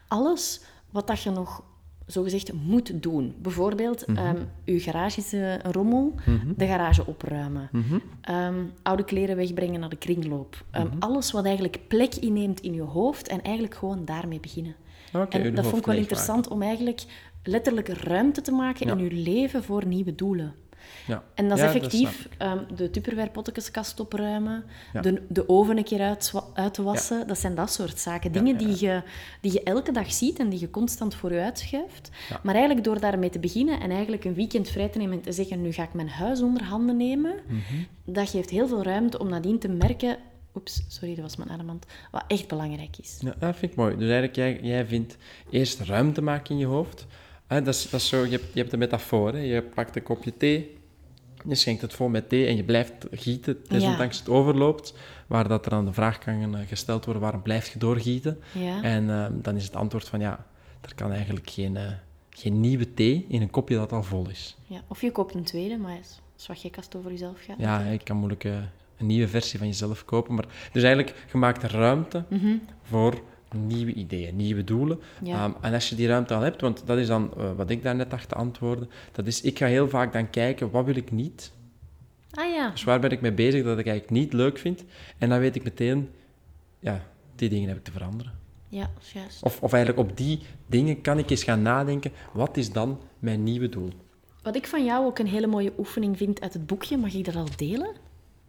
alles wat dat je nog zogezegd moet doen. Bijvoorbeeld, Mhm. ehm, uw garage is een rommel, de garage opruimen. Mhm. Ehm, oude kleren wegbrengen naar de kringloop. Ehm, Mhm. Alles wat eigenlijk plek inneemt in je hoofd en eigenlijk gewoon daarmee beginnen. En je dat vond ik wel interessant om eigenlijk letterlijk ruimte te maken Ja. in je leven voor nieuwe doelen. Ja. En dat is Ja, effectief ehm, de Tupperware-pottekeskast opruimen, Ja. de, de oven een keer uitwa- uitwassen. Dat zijn dat soort zaken. Dingen Die, je, die je elke dag ziet en die je constant voor je uitschuift. Ja. Maar eigenlijk door daarmee te beginnen en eigenlijk een weekend vrij te nemen en te zeggen, nu ga ik mijn huis onder handen nemen, Mhm. dat geeft heel veel ruimte om nadien te merken... Oeps, sorry, dat was mijn armband. Wat echt belangrijk is. Ja, dat vind ik mooi. Dus eigenlijk, jij, jij vindt eerst ruimte maken in je hoofd. Hè, dat, is, dat is zo, je, hebt, je hebt een metafoor. Hè. Je pakt een kopje thee, je schenkt het vol met thee en je blijft gieten, desondanks het overloopt. Waar dat er aan de vraag kan eh, gesteld worden, waarom blijf je doorgieten? Ja. En eh, dan is het antwoord van, ja, er kan eigenlijk geen, eh, geen nieuwe thee in een kopje dat al vol is. Ja, of je koopt een tweede, maar dat is- wat gek als het over jezelf gaat. Ja, je kan moeilijk eh, een nieuwe versie van jezelf kopen. Maar, dus eigenlijk, je maakt ruimte voor nieuwe ideeën, nieuwe doelen. Ja. Ehm, en als je die ruimte al hebt, want dat is dan eh, wat ik daarnet dacht te antwoorden, dat is, ik ga heel vaak dan kijken, wat wil ik niet? Ah ja, Dus waar ben ik mee bezig dat ik eigenlijk niet leuk vind? En dan weet ik meteen, ja, die dingen heb ik te veranderen. ja, juist. Of, of eigenlijk op die dingen kan ik eens gaan nadenken, wat is dan mijn nieuwe doel? Wat ik van jou ook een hele mooie oefening vind uit het boekje, mag ik dat al delen?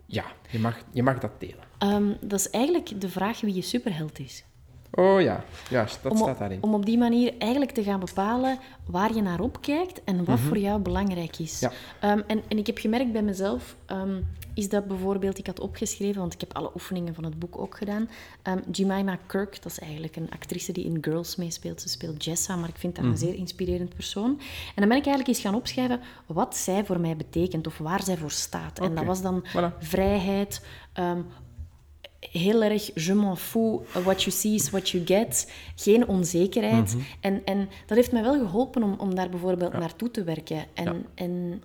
Ja, je mag, je mag dat delen. Ehm, dat is eigenlijk de vraag wie je superheld is. Oh ja, juist, dat om, staat daarin. om op die manier eigenlijk te gaan bepalen waar je naar opkijkt en wat voor jou belangrijk is. Ja. Ehm, en, en ik heb gemerkt bij mezelf, ehm, is dat bijvoorbeeld, ik had opgeschreven, want ik heb alle oefeningen van het boek ook gedaan. Ehm Jemima Kirk, dat is eigenlijk een actrice die in Girls meespeelt. Ze speelt Jessa, maar ik vind haar een zeer inspirerend persoon. En dan ben ik eigenlijk eens gaan opschrijven wat zij voor mij betekent of waar zij voor staat. En dat was dan voilà. vrijheid, ehm, heel erg je m'en fous, what you see is what you get. Geen onzekerheid. Mhm. en, en dat heeft mij wel geholpen om, om daar bijvoorbeeld naartoe te werken. En, Ja. en,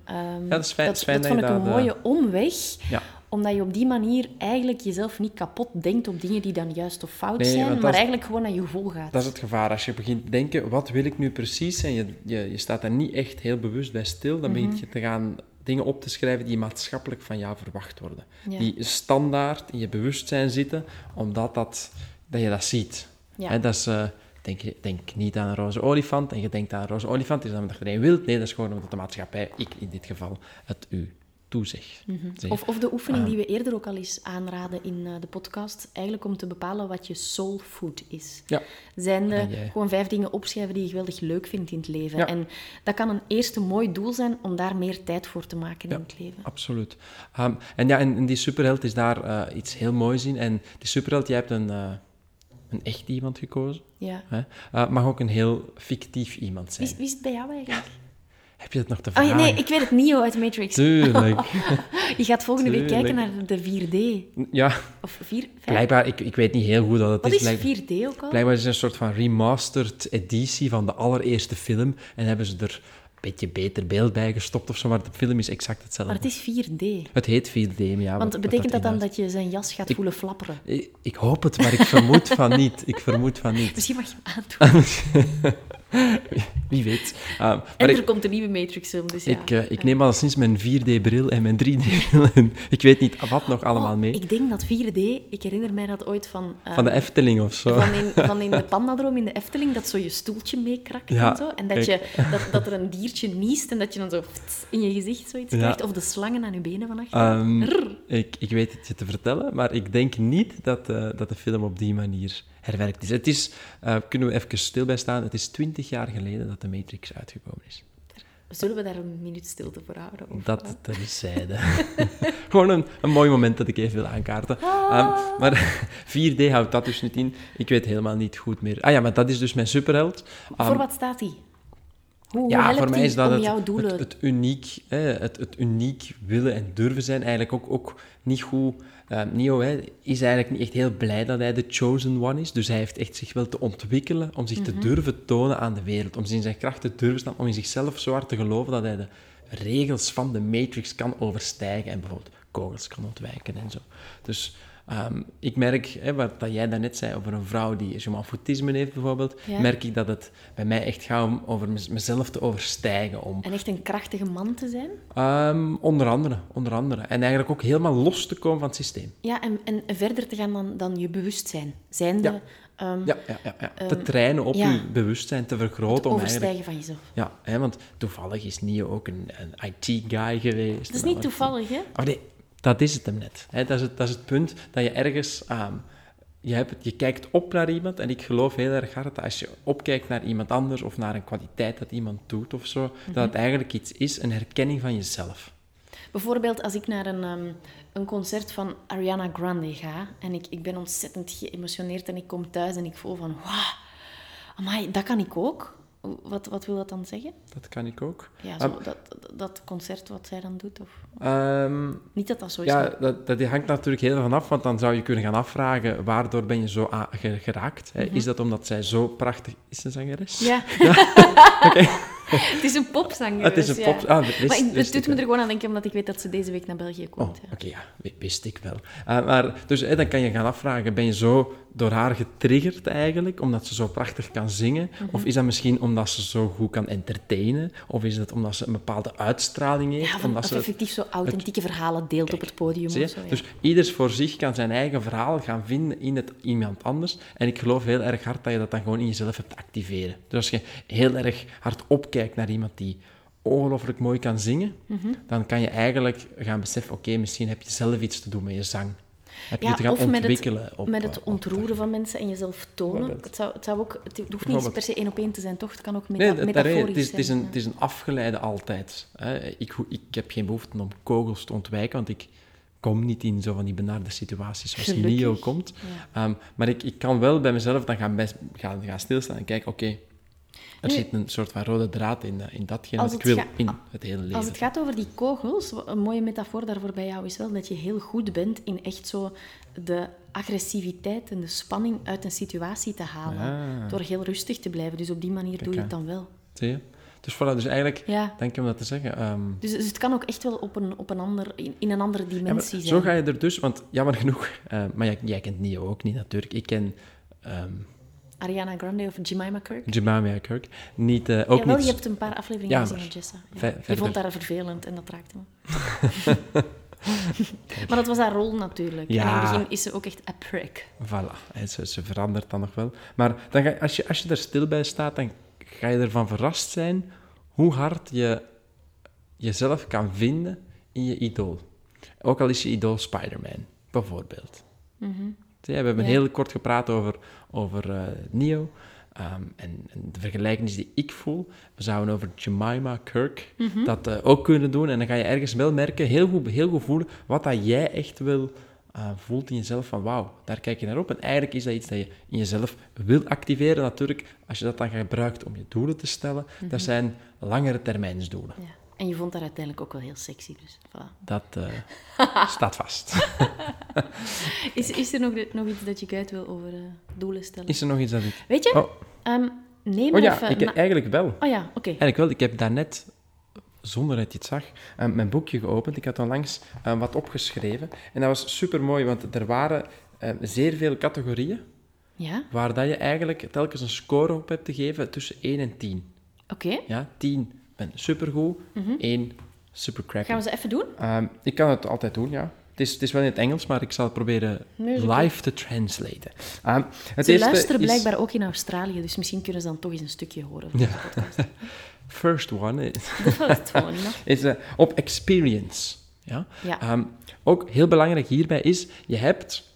dat is fijn- dat, fijn dat dat vond ik een dat, eh, mooie omweg. Ja. Omdat je op die manier eigenlijk jezelf niet kapot denkt op dingen die dan juist of fout Nee, zijn, maar is- eigenlijk gewoon naar je gevoel gaat. Dat is het gevaar. Als je begint te denken, wat wil ik nu precies? En je, je, je staat daar niet echt heel bewust bij stil. Dan begin je te gaan dingen op te schrijven die maatschappelijk van jou verwacht worden. Ja. Die standaard in je bewustzijn zitten, omdat dat, dat je dat ziet. Ja. Dat is, eh, denk, je- denk niet aan een roze olifant en je denkt aan een roze olifant. Is dat omdat je er een wilt? Nee, dat is gewoon omdat de maatschappij, ik in dit geval, het u Mhm. Of, of de oefening Ah. die we eerder ook al eens aanraden in eh, de podcast, eigenlijk om te bepalen wat je soul food is. Ja. Zijn jij? gewoon vijf dingen opschrijven die je geweldig leuk vindt in het leven. Ja. En dat kan een eerste mooi doel zijn om daar meer tijd voor te maken Ja. in het leven. Absoluut. Ehm, en ja, en, en die superheld is daar eh, iets heel moois in. En die superheld, jij hebt een, eh, een echt iemand gekozen. Ja. Hè? Eh, mag ook een heel fictief iemand zijn. Wie, is- wie is het bij jou eigenlijk? Heb je dat nog te Oh, vragen? nee, ik weet het, Neo uit Matrix. Tuurlijk. Je gaat volgende week kijken naar de 4D. ja, Of 4, 5. blijkbaar, ik, ik weet niet heel goed wat het Wat is. is Blijk- 4D ook al? Blijkbaar is het een soort van remastered editie van de allereerste film. En hebben ze er een beetje beter beeld bij gestopt of zo, maar de film is exact hetzelfde. Maar het is 4D. Het heet 4D, maar ja. Want wat- betekent wat dat dan dat je zijn jas gaat voelen flapperen? Ik, ik hoop het, maar ik vermoed van niet. Ik vermoed van niet. Misschien mag je hem aandoen. Wie weet. Ah, maar En ik, er komt een nieuwe Matrix-film, dus ja. ik, eh, ik neem al sinds mijn 4D-bril en mijn 3D-bril en ik weet niet wat nog allemaal Oh, mee. Ik denk dat 4D, ik herinner mij dat ooit van... eh, Van de Efteling of zo. Van in, van in de Pandadroom in de Efteling, dat zo je stoeltje meekrakt Ja, en zo. En dat, je, dat, dat er een diertje niest en dat je dan zo in je gezicht zoiets Ja. krijgt. Of de slangen aan je benen van achter. Ehm, ik, ik weet het je te vertellen, maar ik denk niet dat, eh, dat de film op die manier herwerkt is. Het is, eh, kunnen we even stil bij staan, het is twintig jaar geleden dat de Matrix uitgekomen is. Zullen we daar een minuut stilte voor houden? Of, Dat terzijde. Gewoon een, een mooi moment dat ik even wil aankaarten. Ehm, maar 4D houdt dat dus niet in. Ik weet helemaal niet goed meer. Ah ja, maar dat is dus mijn superheld. Ehm, voor wat staat die? Hoe, ja, voor mij is dat het, het, het uniek, hè, het, het uniek willen en durven zijn. Eigenlijk ook, ook niet goed. Eh, Neo hè, is eigenlijk niet echt heel blij dat hij de chosen one is. Dus hij heeft echt zich wel te ontwikkelen om zich Mhm. te durven tonen aan de wereld. Om in zijn kracht te durven staan, om in zichzelf zo hard te geloven dat hij de regels van de Matrix kan overstijgen en bijvoorbeeld kogels kan ontwijken en zo. Dus ehm, ik merk, hè, wat dat jij daarnet zei over een vrouw die foutisme heeft bijvoorbeeld, Ja. merk ik dat het bij mij echt gaat om over mez- mezelf te overstijgen. Om, En echt een krachtige man te zijn? Ehm, onder andere, onder andere. En eigenlijk ook helemaal los te komen van het systeem. Ja, en, en verder te gaan dan, dan je bewustzijn. Zijnde Ja. Ehm, Ja, ja, ja, ja. te trainen op ja. je bewustzijn te vergroten. Om eigenlijk, overstijgen van jezelf. ja, hè, want toevallig is Nio ook een, een IT-guy geweest. Dat is niet al- toevallig, hè? Oh nee, dat is het hem net. Dat, is het, dat is het punt dat je ergens... ehm, je, hebt je kijkt op naar iemand en ik geloof heel erg hard dat als je opkijkt naar iemand anders of naar een kwaliteit dat iemand doet of zo, dat het eigenlijk iets is, een herkenning van jezelf. Bijvoorbeeld als ik naar een, ehm, een concert van Ariana Grande ga en ik, ik ben ontzettend geëmotioneerd en ik kom thuis en ik voel van, wauw, dat kan ik ook. Wat, wat wil dat dan zeggen? Dat kan ik ook. Ja, zo, dat, dat, dat concert wat zij dan doet? Of... Ehm, Niet dat dat zo is. ja, maar- dat, dat hangt natuurlijk heel erg vanaf, want dan zou je kunnen gaan afvragen, waardoor ben je zo geraakt? Hè? Is dat omdat zij zo prachtig... Is een zangeres? Ja. het is een popzanger. Het is een ja. pop... Ah, wist- maar ik- het doet me er gewoon aan denken, omdat ik weet dat ze deze week naar België Oh, komt. oké, ja. ja, wi- wist ik wel. Uh, maar, dus hè, dan kan je gaan afvragen, ben je zo door haar getriggerd eigenlijk, omdat ze zo prachtig kan zingen? Mhm. Of is dat misschien omdat ze zo goed kan entertainen? Of is het omdat ze een bepaalde uitstraling heeft? Ja, van, omdat dat ze effectief zo authentieke verhalen deelt op het podium. Zie je? Of zo, ja. Dus ieders voor zich kan zijn eigen verhaal gaan vinden in het iemand anders. En ik geloof heel erg hard dat je dat dan gewoon in jezelf hebt te activeren. Dus als je heel erg hard opkijkt naar iemand die ongelooflijk mooi kan zingen, Mhm. dan kan je eigenlijk gaan beseffen, oké, misschien heb je zelf iets te doen met je zang. Heb je Ja, gaan of met het, op... met het eh, op- ontroeren van mensen en jezelf tonen. Het, zou, het, zou ook, het hoeft niet per se één op één te zijn, toch? Het kan ook meta Nee, metaforisch het, is, het, is zijn. een, het is een afgeleide altijd. Hè. Ik, ik heb geen behoefte om kogels te ontwijken, want ik kom niet in zo van die benarde situaties zoals Gelukkig. Nio komt. Ja. Ehm, maar ik, ik kan wel bij mezelf dan gaan, best, gaan, gaan stilstaan en kijken, oké, er Nu, zit een soort van rode draad in, eh, in datgene wat ik wil in het hele leven. Als het gaat over die kogels, een mooie metafoor daarvoor bij jou is wel dat je heel goed bent in echt zo de agressiviteit en de spanning uit een situatie te halen. Ah. Door heel rustig te blijven. Dus op die manier doe je het dan wel. Zie je? Dus voilà, dus eigenlijk, Ja. denk je om dat te zeggen... ehm, Dus, dus het kan ook echt wel op een, op een ander, in, in een andere Ja, dimensie zijn. zo ga je er dus, want jammer genoeg, eh, maar jij, jij kent Nio ook niet natuurlijk. Ik ken ehm Ariana Grande of Jemima Kirk. Jemima Kirk niet, eh, ook Jawel, niet. je hebt een paar afleveringen Ja, gezien van Jessa. Ja. Je vond haar vervelend en dat raakte me. maar dat was haar rol natuurlijk. En in Ja. het begin is ze ook echt a prick. Voilà, hè, ze, ze verandert dan nog wel. Maar dan ga, je- als, je, als je er stil bij staat, dan ga je ervan verrast zijn hoe hard je jezelf kan vinden in je idool. Ook al is je idool Spider-Man, bijvoorbeeld. Je, We hebben Mhm. Ja. heel kort gepraat over, over eh, Neo. ehm, en, en de vergelijkenis die ik voel. We zouden over Jemima Kirk Mhm. dat eh, ook kunnen doen. En dan ga je ergens wel merken, heel goed, heel goed voelen, wat dat jij echt wil eh, voelt in jezelf van wauw, daar kijk je naar op. En eigenlijk is dat iets dat je in jezelf wil activeren. Natuurlijk, als je dat dan gebruikt om je doelen te stellen, Mhm. dat zijn langere termijnsdoelen. Ja. En je vond haar uiteindelijk ook wel heel sexy. Dus, voilà. Dat eh, staat vast. is, is er nog, nog iets dat je kwijt wil over eh, doelen stellen? Is er nog iets dat ik... Weet je, Oh, neem oh ja, even... ik, na- eigenlijk wel. Oh ja, oké. Eigenlijk wel. Ik heb daarnet, zonder dat je het zag, eh, mijn boekje geopend. Ik had onlangs wat opgeschreven. En dat was super mooi, want er waren zeer veel categorieën Ja, waar dat je eigenlijk telkens een score op hebt te geven tussen 1 en 10. oké. Ja, 10 ben supergoed, 1 super crappy. Gaan we ze even doen? Ehm, ik kan het altijd doen, ja. Het is, het is wel in het Engels, maar ik zal het proberen live te translaten. Ehm, het Ze luisteren is- blijkbaar ook in Australië, dus misschien kunnen ze dan toch eens een stukje horen van podcast. First one is, De first one, no? is eh, op experience. Ja? Ja. Ehm, ook heel belangrijk hierbij is, je hebt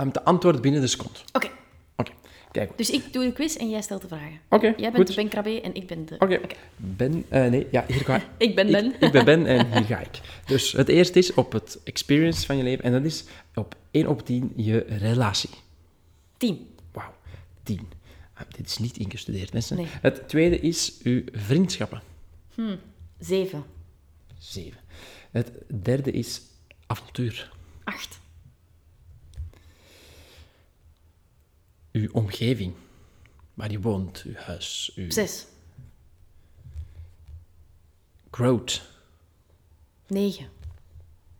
um, te antwoorden binnen de seconde. Oké, Oké, kijk dus ik doe de quiz en jij stelt de vragen. Oké, Jij bent goed. de Ben Krabbe en ik ben de... Oké, Ben, eh, nee, ja, hier ga Ik ben Ben. Ik, ik ben Ben en hier ga ik. Dus het eerste is op het experience van je leven en dat is op 1 op 10 je relatie. Tien. Wauw, 10. Ah, dit is niet ingestudeerd, mensen. Nee. Het tweede is uw vriendschappen. Zeven. 7. Het derde is avontuur. Acht. Uw omgeving. Waar je woont, uw huis, uw Zes. growth. Negen.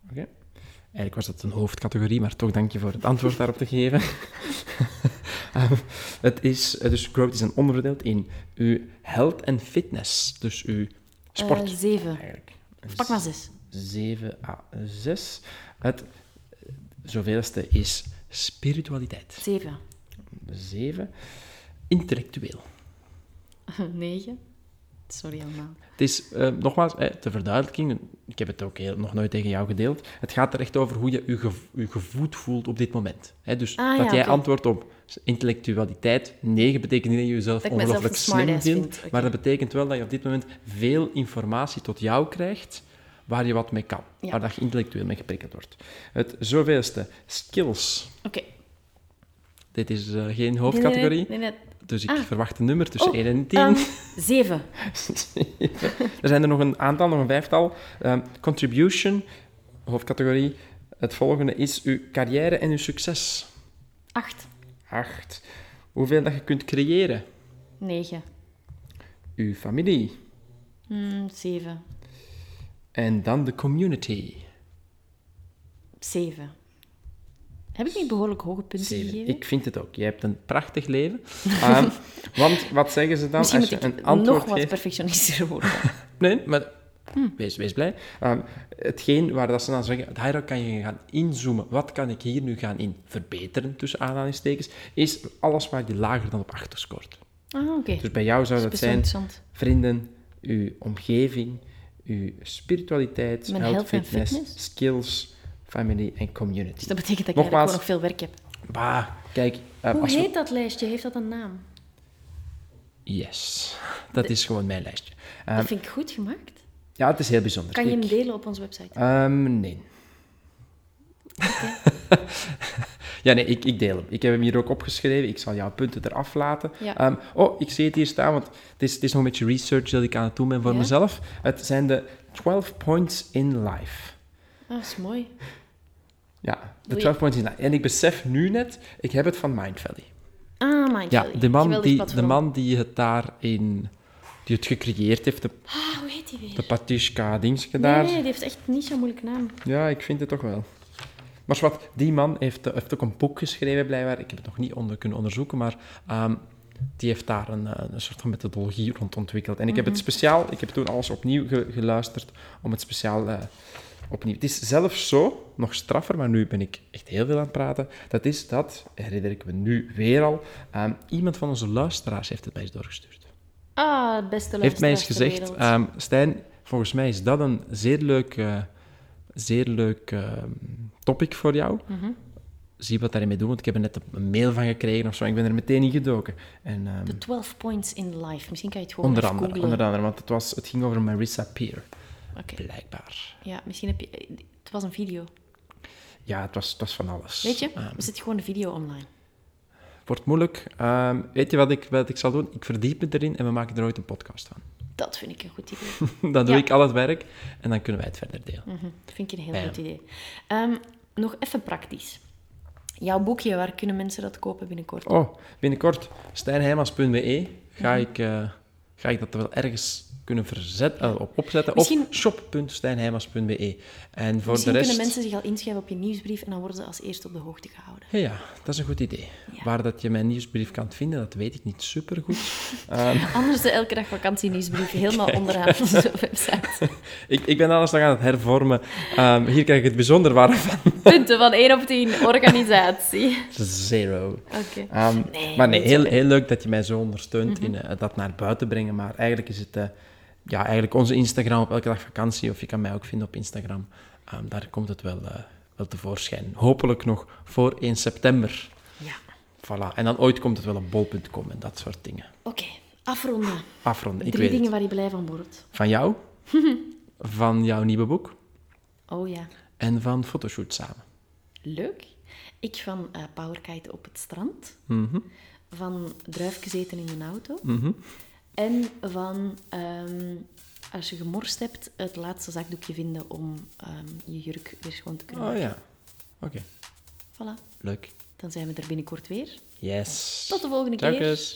Oké. Eigenlijk was dat een hoofdcategorie, maar toch dank je voor het antwoord daarop te geven. Ehm, het is, dus growth is een onderverdeeld in uw health en fitness. Dus uw sport. Eh, zeven. eigenlijk. Pak maar zes. 7 à 6. Het zoveelste is spiritualiteit. Zeven. Zeven. Intellectueel. Negen. Sorry allemaal. Het is, eh, nogmaals, eh, ter verduidelijking, ik heb het ook heel, nog nooit tegen jou gedeeld, het gaat er echt over hoe je je, gev- je gevoed voelt op dit moment. Hè, dus Ah, dat ja, jij antwoordt op intellectualiteit, 9 betekent niet dat je jezelf Dat ongelooflijk slim vindt, vind, maar dat betekent wel dat je op dit moment veel informatie tot jou krijgt waar je wat mee kan, Ja. waar dat je intellectueel mee geprikkeld wordt. Het zoveelste, skills. Oké. Dit is eh, geen hoofdcategorie, Nee, nee, nee, nee. dus ik Ah. verwacht een nummer tussen Oh, 1 en 10. Ehm, zeven. er zijn er nog een aantal, nog een vijftal. Ehm, contribution, hoofdcategorie. Het volgende is uw carrière en uw succes. Acht. Acht. Hoeveel dat je kunt creëren. Negen. Uw familie. Hmm, zeven. En dan de community. Zeven. Heb ik niet behoorlijk hoge punten Zeven. gegeven? Ik vind het ook. Je hebt een prachtig leven. Ehm, want wat zeggen ze dan Misschien als je ik een antwoord nog wat geeft? perfectionistischer worden. Nee, maar Hm. wees, wees blij. Ehm, hetgeen waar dat ze dan zeggen, daarop kan je gaan inzoomen. Wat kan ik hier nu gaan in verbeteren, tussen aanhalingstekens, is alles waar je lager dan op achter scoort. Ah, oké. Dus bij jou zou Dat zijn vrienden, uw omgeving, uw spiritualiteit, health, fitness? skills, family en community. Dus dat betekent dat ik Nogmaals, gewoon nog veel werk heb. Bah, kijk, eh, Hoe we- heet dat lijstje? Heeft dat een naam? Yes, dat is gewoon mijn lijstje. Ehm, dat vind ik goed gemaakt. ja, het is heel bijzonder. Kan je hem Ik- delen op onze website? Ehm, nee. ja, nee, ik, ik deel hem. Ik heb hem hier ook opgeschreven. Ik zal jouw punten eraf laten. Ja. Ehm, oh, ik zie het hier staan, want het is, het is nog een beetje research dat ik aan het doen ben voor Ja? mezelf. Het zijn de 12 points in life. Ah, dat is mooi. Ja, de Doe je- 12 points. En ik besef nu net, ik heb het van Mind Valley. Ah, Mind Ja, de man, die, platform. de man die het daarin... Die het gecreëerd heeft, de, Ah, hoe heet die weer? de Patishka dingetje nee, daar. nee, die heeft echt niet zo'n moeilijke naam. Ja, ik vind het toch wel. Maar wat, die man heeft, eh, heeft ook een boek geschreven, blijkbaar. Ik heb het nog niet onder, kunnen onderzoeken, maar ehm, die heeft daar een, eh, een soort van methodologie rond ontwikkeld. En ik heb het speciaal, ik heb toen alles opnieuw ge- geluisterd om het speciaal eh, opnieuw. Het is zelfs zo, nog straffer, maar nu ben ik echt heel veel aan het praten. Dat is dat, herinner ik me nu weer al, ehm, iemand van onze luisteraars heeft het mij eens doorgestuurd Ah, het beste heeft mij eens luisteraars gezegd, ehm, Stijn, volgens mij is dat een zeer leuk, eh, zeer leuk ehm, topic voor jou. Mhm. Zie wat daarin mee doen, want ik heb er net een mail van gekregen of zo. Ik ben er meteen in gedoken. En, ehm, De 12 points in life. Misschien kan je het gewoon onder, andere, googlen. onder andere, want het, was, het ging over Marissa Peer, Blijkbaar. Ja, misschien heb je... Het was een video. Ja, het was, het was van alles. Weet je, Ehm, er zit gewoon een video online. wordt moeilijk. Ehm, weet je wat ik, wat ik zal doen? Ik verdiep me erin en we maken er ooit een podcast van. Dat vind ik een goed idee. dan doe Ja. ik al het werk en dan kunnen wij het verder delen. Mhm, Dat vind ik een heel Bam. goed idee. Ehm, nog even praktisch. Jouw boekje, waar kunnen mensen dat kopen binnenkort? Oh, binnenkort stijnheimas.be ga, Mhm. ik, eh, ga ik dat wel ergens kunnen verzetten, eh, op opzetten. Misschien- Of. En voor Misschien de rest... kunnen mensen zich al inschrijven op je nieuwsbrief en dan worden ze als eerste op de hoogte gehouden. Ja, ja, dat is een goed idee. Ja. Waar dat je mijn nieuwsbrief kan vinden, dat weet ik niet supergoed. Ehm, Anders de elke dag vakantie nieuwsbrief helemaal onderaan onze website. ik, ik ben alles nog aan het hervormen. Ehm, hier krijg ik het bijzonder warm van. Punten van 1 op 10, organisatie. Zero. Oké. Ehm, Nee, maar nee, heel. Mhm. heel leuk dat je mij zo ondersteunt in eh, dat naar buiten brengen. Maar eigenlijk is het eh, ja, eigenlijk onze Instagram op elke dag vakantie. Of je kan mij ook vinden op Instagram. Ehm, daar komt het wel, eh, wel tevoorschijn. Hopelijk nog voor 1 september. Ja. Voilà. En dan ooit komt het wel op bol.com en dat soort dingen. Oké, afronden. Afronden, ik Drie weet dingen het. waar je blij van wordt. Van jou, van jouw nieuwe boek Oh ja, en van fotoshoot samen. leuk. Ik van eh powerkite op het strand. Mhm, Van druifjes eten in een auto. mhm. En van, ehm, als je gemorst hebt, het laatste zakdoekje vinden om ehm, je jurk weer schoon te kunnen Oh maken. ja, oké. Voilà, Leuk. dan zijn we er binnenkort weer. Yes. Tot de volgende keer.